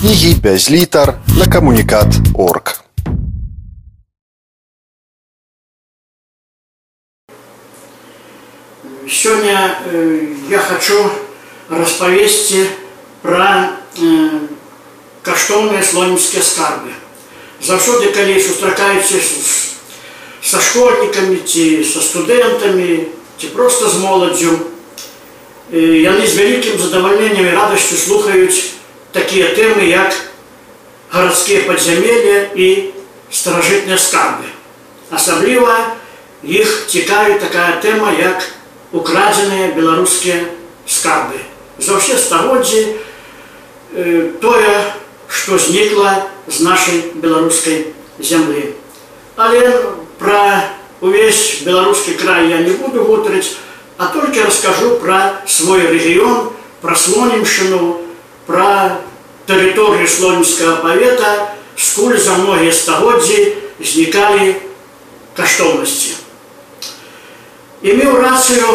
кнігі без літар на камунікат орг. Сегодня э, я хочу распавесці пра э, каштоўныя слонімскія скарбы. Заўсёды калі сустракаюся са школьнікамі ці са студэнтамі ці проста з моладдзю, яны з вялікім задавальненнем і радасцю слухаюць такія тэмы, як гарадскія падзямелля і старажытныя скарбы. Асабліва іх цікавіць такая тэма, як украдзеныя беларускія скарбы. За ўсе стагоддзі э, тое, што знікла з нашай беларускай зямлі. Але пра увесь беларускі край я не буду гутарыць, а толькі раскажу пра свой рэгіён, пра слонімшчыну, пра тэрыторыю слонімскага павета, скуль за многія стагоддзі знікалі каштоўнасці. І меў рацыю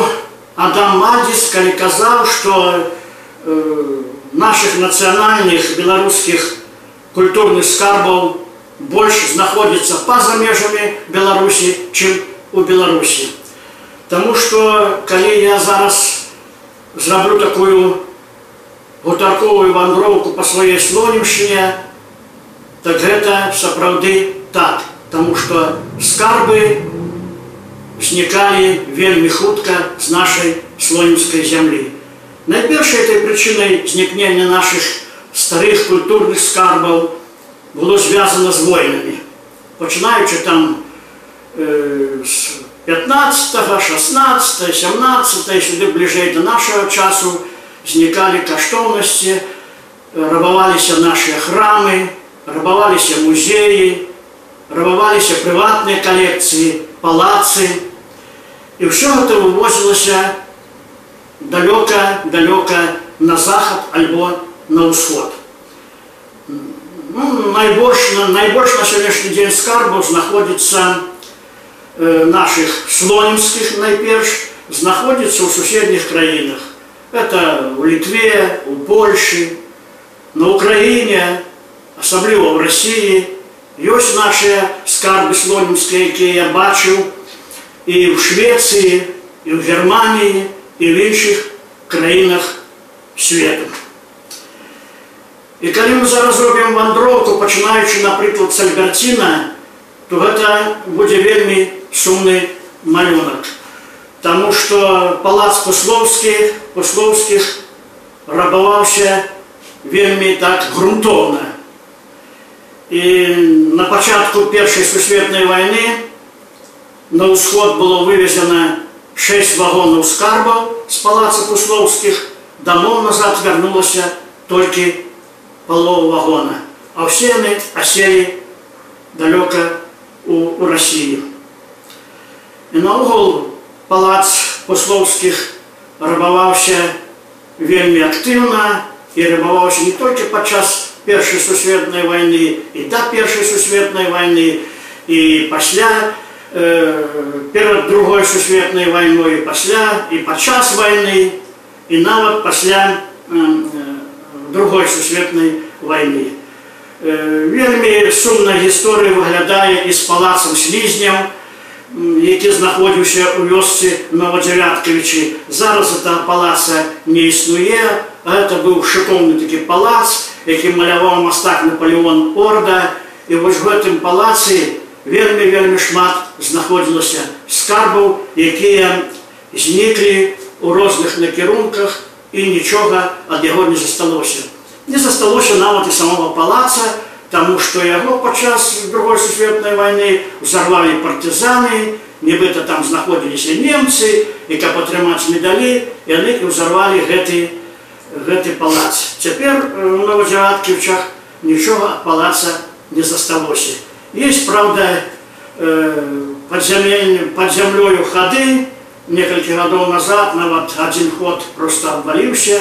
Адам Мадзіс, калі казаў, што э, наших нацыянальных беларускіх культурных скарбаў больш знаходзіцца па-за межамі Беларусі, чым у Беларусі. Таму што калі я зараз зраблю такую гутарковую вандроўку па сваёй слонімшчыне, так гэта сапраўды так, Таму што скарбы знікалі вельмі хутка з нашай слонімскай зямлі. Найпершай этой прычынай знікнення наших старых культурных скарбаў было звязана з войнамі. Пачынаючы там э, з 15, 16, 17, сюды бліжэй до нашага часу знікалі каштоўнасці, рабаваліся нашыя храмы, рабаваліся музеі, рабаваліся прыватныя калекцыі, палацы. І ўсё гэта вывозілася далёка, далёка на захад альбо на ўсход. Ну, найбольш, найбольш на сённяшні дзень скарбаў знаходзіцца Э, наших слонімскіх найперш знаходзіцца ў суседніх краінах. Это у Літве, у Польшы, на Украіне, асабліва ў Росіі. Ёсць нашыя скарбы слонімскія, якія я бачыў і ў Швецыі, і ў Германіі, і в іншых краінах свету. І калі мы зараз робім вандроўку, пачынаючы, напрыклад, з Альберціна, то гэта будзе вельмі сумны малюнак. Таму што палац пусловскіх пусловскіх рабаваўся вельмі так грунтоўна. І на пачатку першай сусветнай вайны на ўсход было вывезена 6 вагонаў скарбаў з палаца пусловскіх, дамоў назад вярнулася толькі палова вагона, а ўсе яны аселі далёка у, у Расію. І наогул палац паслоўскіх рабаваўся вельмі актыўна і рабаваўся не толькі падчас першай сусветнай вайны і да першай сусветнай вайны і пасля э, перад другой сусветнай вайной пасля і падчас вайны і нават пасля э, другой сусветнай вайны. Э, вельмі сумная гісторыя выглядае і з палацам слізняў, які знаходзіўся ў вёсцы новадзявяткавічы зараз это палаца не існуе это быў шыкоўны такі палац які маляваў мастак наполеон орда і вось в гэтым палацы вельмі вельмі шмат знаходзілася скарбаў якія зніклі у розных накірунках і нічога ад яго не засталося не засталося нават і самого палаца Таму што яго падчас другой сусветнай вайны узарвалі партызаны, нібыта там знаходзіліся немцы, і каб атрымаць медалі, яны ўзарвалі гэты, гэты палац. Цяпер у новадзяватківчах нічога ад палаца не засталося. Есть, праўда, пад зямлёю хады, некалькі гадоў назад нават адзін ход просто абваліўся,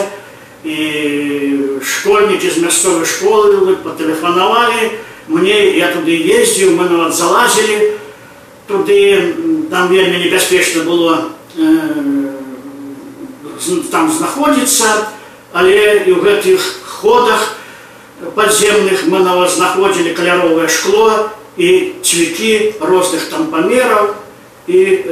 і школьнікі з мясцовай школы патэлефанавалі мне я туды ездзіў мы нават залазілі туды там вельмі небяспечна было э, там знаходзіцца але і ў гэтых ходах подземных мы знаходили каляровае шкло и цветы разных там памераў и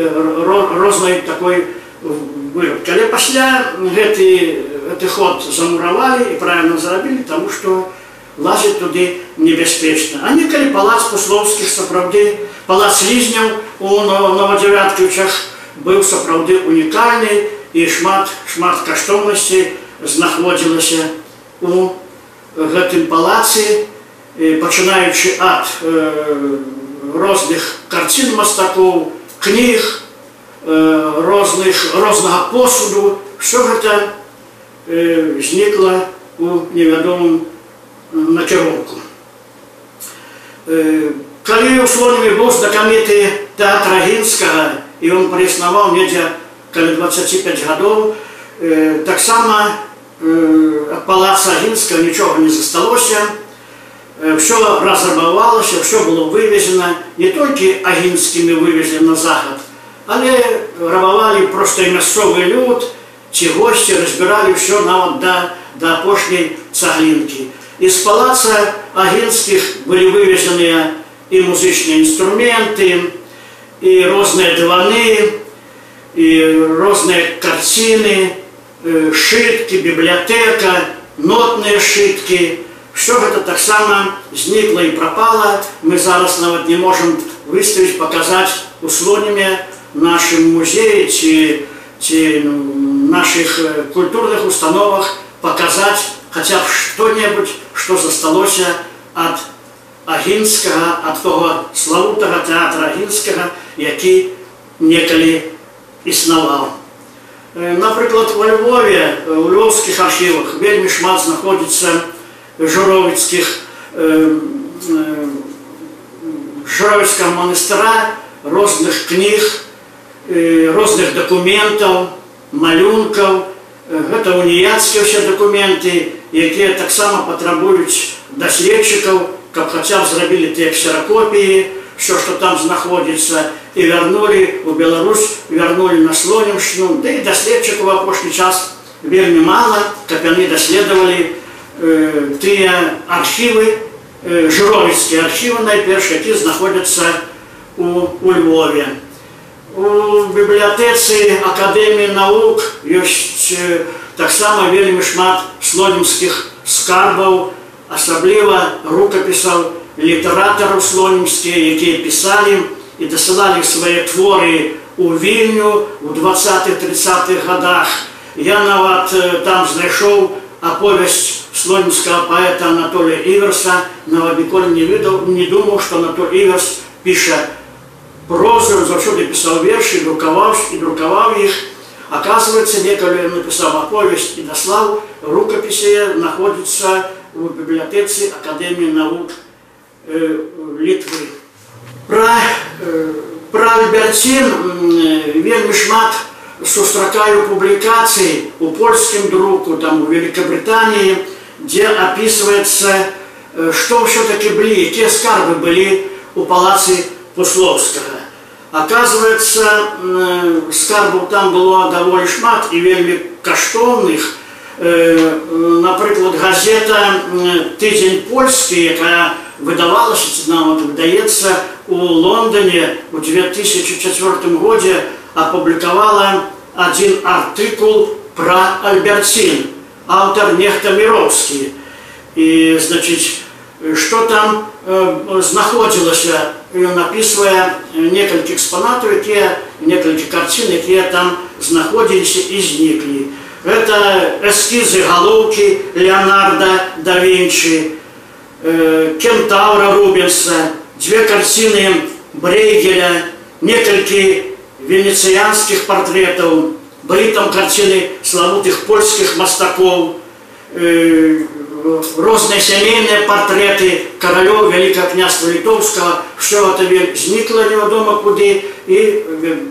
рознай такой выработки. Але пасля гэты, гэты ход замуравалі і правильно зрабілі, тому что лазить туды небяспечна. А некалі палац пусловскіх сапраўды палац лізняў у новодзявяткавічах быў сапраўды унікальны і шмат шмат каштоўнасці знаходзілася у гэтым палацы, пачынаючы ад э, розных карцін мастакоў, кніг, э, розных, рознага посуду, все гэта э, знікла у невядомым накірунку. Э, калі ў Слоневе быў знакаміты тэатр Агінскага, і ён праіснаваў недзе каля 25 гадоў, э, таксама э, ад палаца Агінскага нічога не засталося, э, все разрабавалася, все было вывезено, не толькі агінскімі вывезли на захад, але рабавалі проста і мясцовы люд, ці госці разбіралі ўсё нават да, да апошняй цаглінкі. Из палаца агенских были вывезены и музычные инструменты, и разные диваны, и разные картины, э, шитки, библиотека, нотные шитки. Все это так само зникло и пропало. Мы зараз нават не можем выставить, показать условиями нашим музее, ці, ці наших э, культурных установах показать хотя б что-нибудь, что засталося от Агінскага, ад того славутага тэатра Агінскага, які некалі існаваў. Напрыклад, во Львове, у львовскіх архівах вельмі шмат знаходзіцца журовіцкіх журовіцкага манастыра, розных кніг, розных дакументаў, малюнкаў, гэта уніяцкія ўсе дакументы, якія таксама патрабуюць даследчыкаў, каб хаця б зрабілі тыя ксеракопіі, все, што там знаходзіцца і вярнулі у Беларусь, вярнулі на слонімшчыну, да і даследчыкаў у апошні час вельмі мала, каб яны даследавалі э, тыя архівы, э, жыровіцкія архівы найперш, які знаходзяцца у, у Львове. У бібліятэцы акадэміі навук ёсць э, таксама вельмі шмат слонімскіх скарбаў, асабліва рукапісаў літаратараў слонімскія, якія пісалі і дасылалі свае творы у вільню у 20-30-х годах. Я нават э, там знайшоў аповесць слонімскага паэта Анатолія Іверса, нават ніколі не ведаў, не думаў, што Анатолій Іверс піша прозу, заўсёды пісаў вершы, друкаваў і друкаваў іх. Оказывается, некалі напісаў аповесць і даслаў рукапісе находіцца у бібліятэцы Акадэміі навук э, Літвы. Пра, э, пра Альберцін э, вельмі шмат сустракаю публікацый у польскім друку, там у Великобритании, дзе описывается, э, што ўсё-таки былі, якія скарбы былі у палацы Пусловскага. Оказывается, скарбов там было довольно шмат и вельмі каштоўных. Напрыклад, газета «Тыдзень польскі», якая выдавалася, ці нават выдаецца у Лондоне в 2004 годзе апублікавала один артыкул про Альберцін, автор нехта Міровскі. І, значить, што там э, знаходзілася ён опісвае некалькі экспанатаў якія некалькі карцін якія там знаходзіліся і зніклі гэта эскізы галоўкі леонарда да вінчы э, кентаўра рубенса дзве карціны брейгеля некалькі венецыянскіх партрэтаў былі там карціны славутых польскіх мастакоў э, розные семейные портреты королев Великого княжества Литовского, все это зникло неведомо куды и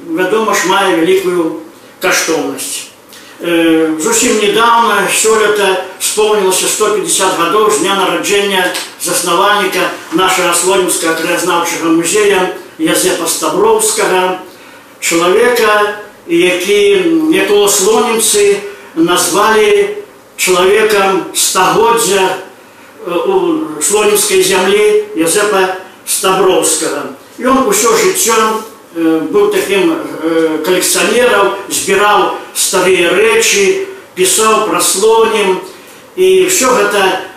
ведомо ж мае великую каштовность. Э, зусім недавно, сёлета, вспомнилось 150 годов с дня народжения заснавальника нашего Слонимского краезнавчего музея Язепа Ставровского, человека, які, якого слонімці назвали человеком стагодзя у слонімскай зямлі Язепа Стаброўскага. Ён усё жыццё быў такім калекцыянерам, збіраў старыя рэчы, пісаў пра слонім і ўсё гэта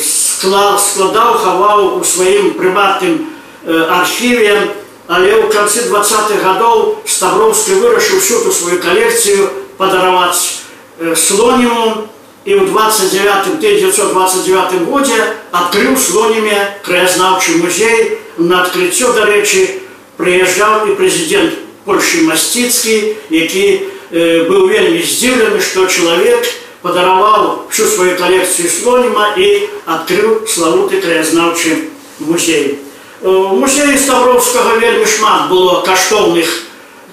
складаў, хаваў у сваім прыватным архіве, але ў канцы 20-х гадоў Стаброўскі вырашыў всю ту сваю калекцыю падараваць слоніму і ў 29 1929 годзе адкрыў слоніме краязнаўчы музей на адкрыццё дарэчы прыязджаў і прэзідэнт Польшы масціцкі, які э, быў вельмі здзіўлены, што чалавек падараваў всю сваю калекцыю слоніма і адкрыў славуты краязнаўчы музей. У музеі Ставроўскага вельмі шмат было каштоўных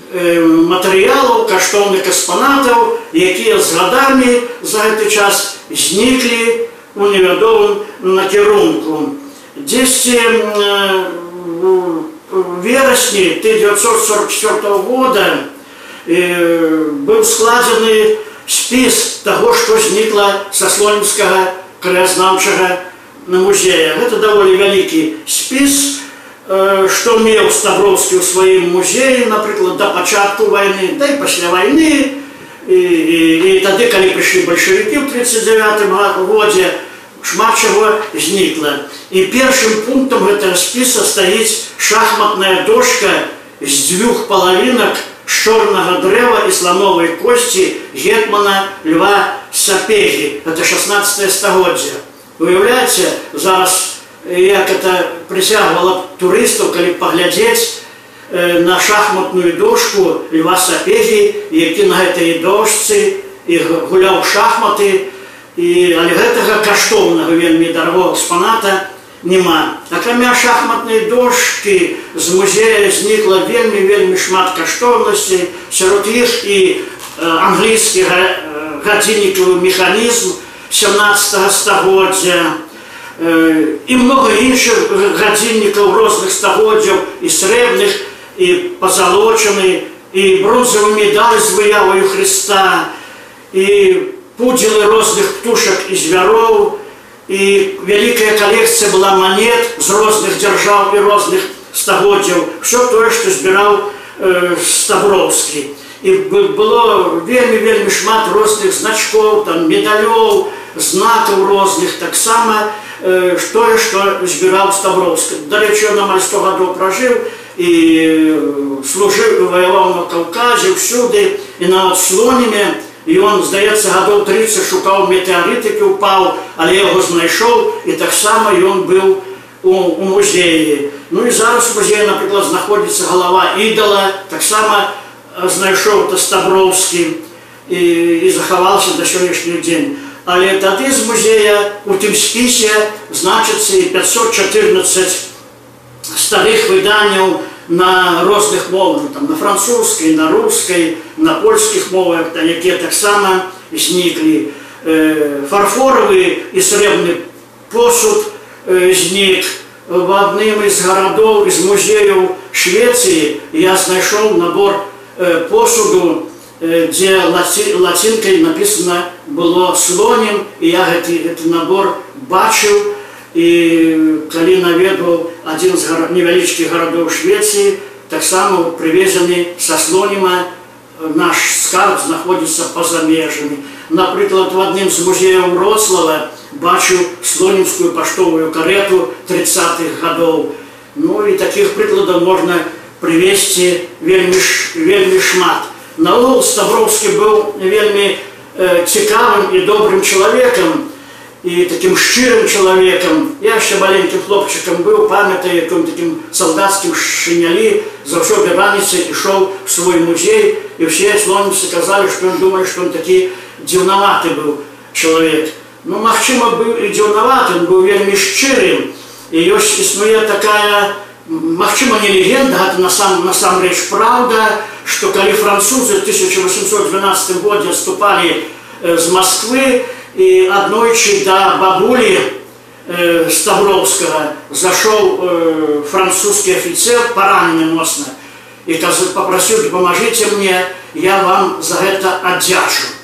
матэрыялаў каштоўных экспанатаў якія з гадамі за гэты час зніклі у невядомым накірунку дзесьці верасні 1944 года быў складзены спіс таго што знікла са слонімскага краязнаўчага на музея гэта даволі вялікі спіс што меў ставроўскі ў сваім музеі напрыклад да пачатку войны да і пасля войны і, і, і тады калі прыйшлі бальшавікі ў 39 годзе шмат чаго знікла і першым пунктам гэтага спіса стаіць шахматная дошка з дзвюх палавінак чорнага дрэва і слановай косці гетмана льва сапегі это 16 стагоддзя выяўляеце зараз як это прысягвала турыстаў калі паглядзець На шахматную дошку льва сапегі які на гэтай дошцы і гуляў шахматы і але гэтага каштоўнага вельмі дарагого экспаната няма. Акрамя шахматнай дошки з музея знікла вельмі вельмі шмат каштоўнасці. Сярод іх і англійскі гадзіннікавы механізм 17 стагоддзя і много іншых гадзіннікаў розных стагоддзяў і срэбных і пазалочаны і бронзавы медаль з выяваю Христа і пудзелы розных птушак і звяроў і вялікая калекцыя была манет з розных дзяржаў і розных стагоддзяў все тое што збіраў э, стаброўскі і было вельмі вельмі шмат розных значкоў там медалёў знакаў розных таксама тое што збіраў ставроўскі дарэчы ён амаль 100 гадоў пражыў і служыў ваяваў на каўказе ўсюды і нават слоніме ён здаецца гадоў 30 шукаў метэарытыкі упаў але яго знайшоў і таксама ён быў у, у музеі ну і зараз музей напрыклад знаходзіцца галава ідала таксама знайшоў тастаброўскі і, і захаваўся да сённяшні дзень але тады з музея у тым спісе значыцца і 514 старых выданняў на розных мовах там на французскай на рускай на польскіх мовах та якія таксама зніклі э, фарфоравы і срэбны посуд э, знік в адным з гарадоў з музеяў Швецыі я знайшоў набор э, посуду дзе лацінкай написано было слонем і я гэты, гэты набор бачыў і калі наведваў адзін з невялічкіх гарадоў Швецыі таксама прывезены са слоніма наш скарб знаходзіцца па-за межамі напрыклад в адным з музеяў Роцлава бачыў слонімскую паштовую карету 30-х гадоў ну і таких прыкладаў можна прывесці вельмі вельмі шмат Наогул Ставроўскі быў вельмі э, цікавым і добрым чалавекам і такім шчырым чалавекам. Я яшчэ маленькім хлопчыкам быў, памятаю, якім такім салдацкім шынялі, заўсёды раніцай ішоў в свой музей і ўсе слоніцы казалі, што ён думае, што он такі дзіўнаваты быў чалавек. Ну магчыма, быў і дзіўнаваты, он быў вельмі шчырым. І ёсць існуе такая, магчыма, не легенда, гэта насамрэч сам праўда, что коли французы в 1812 году отступали э, с Москвы, и однойчи до бабули э, Ставровского зашел э, французский офицер, пораненный носно, и попросил, помогите мне, я вам за это отдяшу.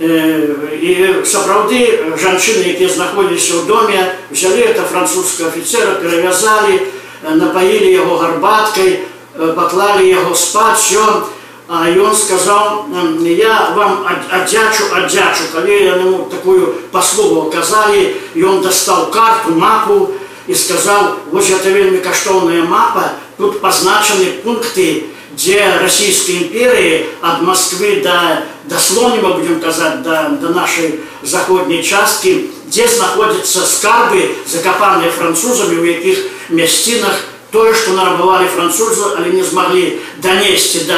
і сапраўды жанчыны якія знаходзіліся ў доме взяли это французского офіцера перавязалі напаілі яго гарбаткай паклалі яго спаць ён а ён сказаў я вам аддзячу аддзячу калі яму такую паслугу аказалі ён дастаў карту мапу і сказаў вось это вельмі каштоўная мапа тут пазначаны пункты где Российской империи от Москвы до, до Слонима, будем сказать, до, до нашей заходней части, где находятся скарбы, закопанные французами, в яких местинах то, что нарабовали французы, они не смогли донести до,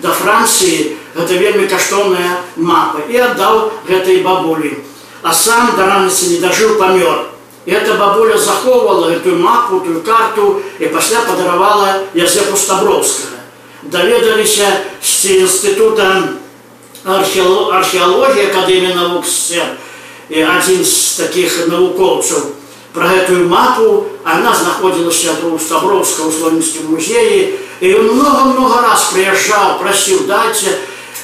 до Франции, это вельми каштовная мапа. И отдал этой бабуле. А сам до раницы не дожил, помер. И эта бабуля заховывала эту мапу, эту карту, и после подаровала Язепу Стабровского даведаліся з інстытута археалогіі акадэміі навук ССР і адзін з такіх навукоўцаў пра гэтую мапу она знаходзілася у стаброўска ў слонінскім музеі і ён много-много раз прыязджаў прасіў дайце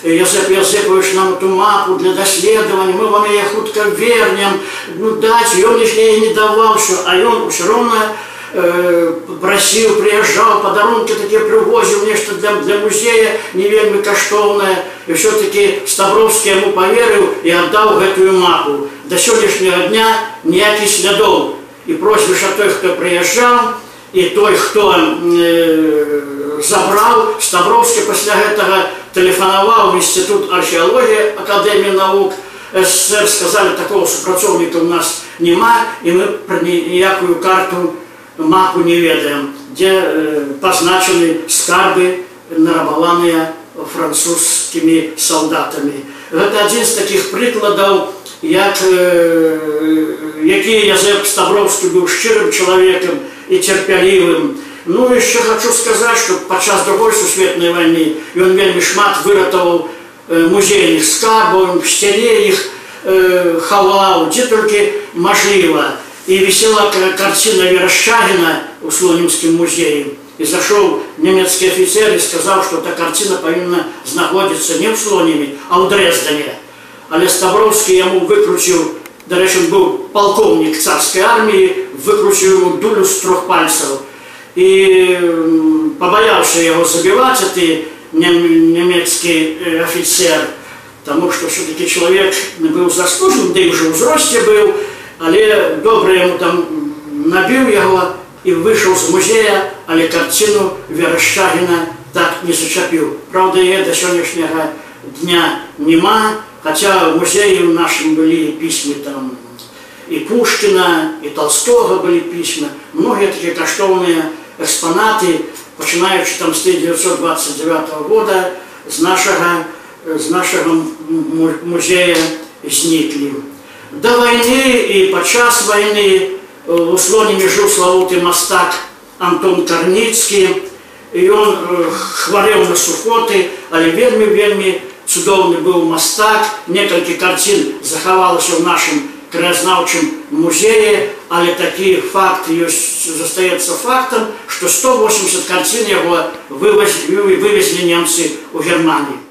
Язеп Язепович нам эту мапу для даследавання мы вам яе хутка вернем ну даць ён яе не даваў все а ён усё роўна э, просил, приезжал, подарунки такие привозил, нечто для, для музея не вельми каштовное. И все-таки Ставровский ему поверил и отдал эту мапу. До сегодняшнего дня никаких следов. И просьбы, что той, кто приезжал, и той, кто э, забрал, Ставровский после этого телефоновал в Институт археологии Академии наук, СССР сказали, такого супрацовника у нас нема, и мы про никакую карту мапу не ведаем, где э, позначены скарбы, нарабаваныя французскімі салдатамі. Гэта адзін з такіх прыкладаў, як, э, які Язэп Ставровскі быў шчырым чалавекам і цярпялівым. Ну яшчэ хочу сказаць, што падчас другой сусветнай вайны ён вельмі шмат выратаваў э, музейных скарбаў, в сцяне іх э, хаваў, дзе толькі мажліва и висела картина Верещагина в Слонимском музее. И зашел немецкий офицер и сказал, что эта картина повинна находиться не в Слониме, а в Дрездене. Але Ставровский ему выкрутил, до речи, он был полковник царской армии, выкрутил ему дулю с трех пальцев. И побоялся его забивать, это немецкий э, офицер, потому что все-таки человек был заслужен, да и уже в взросте был, але добра яму там набіў яго і выйшаў з музея, але карціну Верашчагіна так не зачапіў. Праўда, яе да сённяшняга дня няма, хаця ў музеі ў нашым былі пісьмы там і Пушкіна, і Толстога былі пісьмы. Многія такія каштоўныя экспанаты, пачынаючы там з 1929 года з нашага, з нашага музея зніклі. До войны и подчас войны в Услоне жил славутый мастак Антон Карніцкі, і он хварэў на сухоты, але вельмі вельмі цудоўны быў мастак, некалькі карцін захавалася ў нашым краязнаўчым музее, але такі факт ёсць застаецца фактам, што 180 карцін яго вывезлі немцы ў Германії.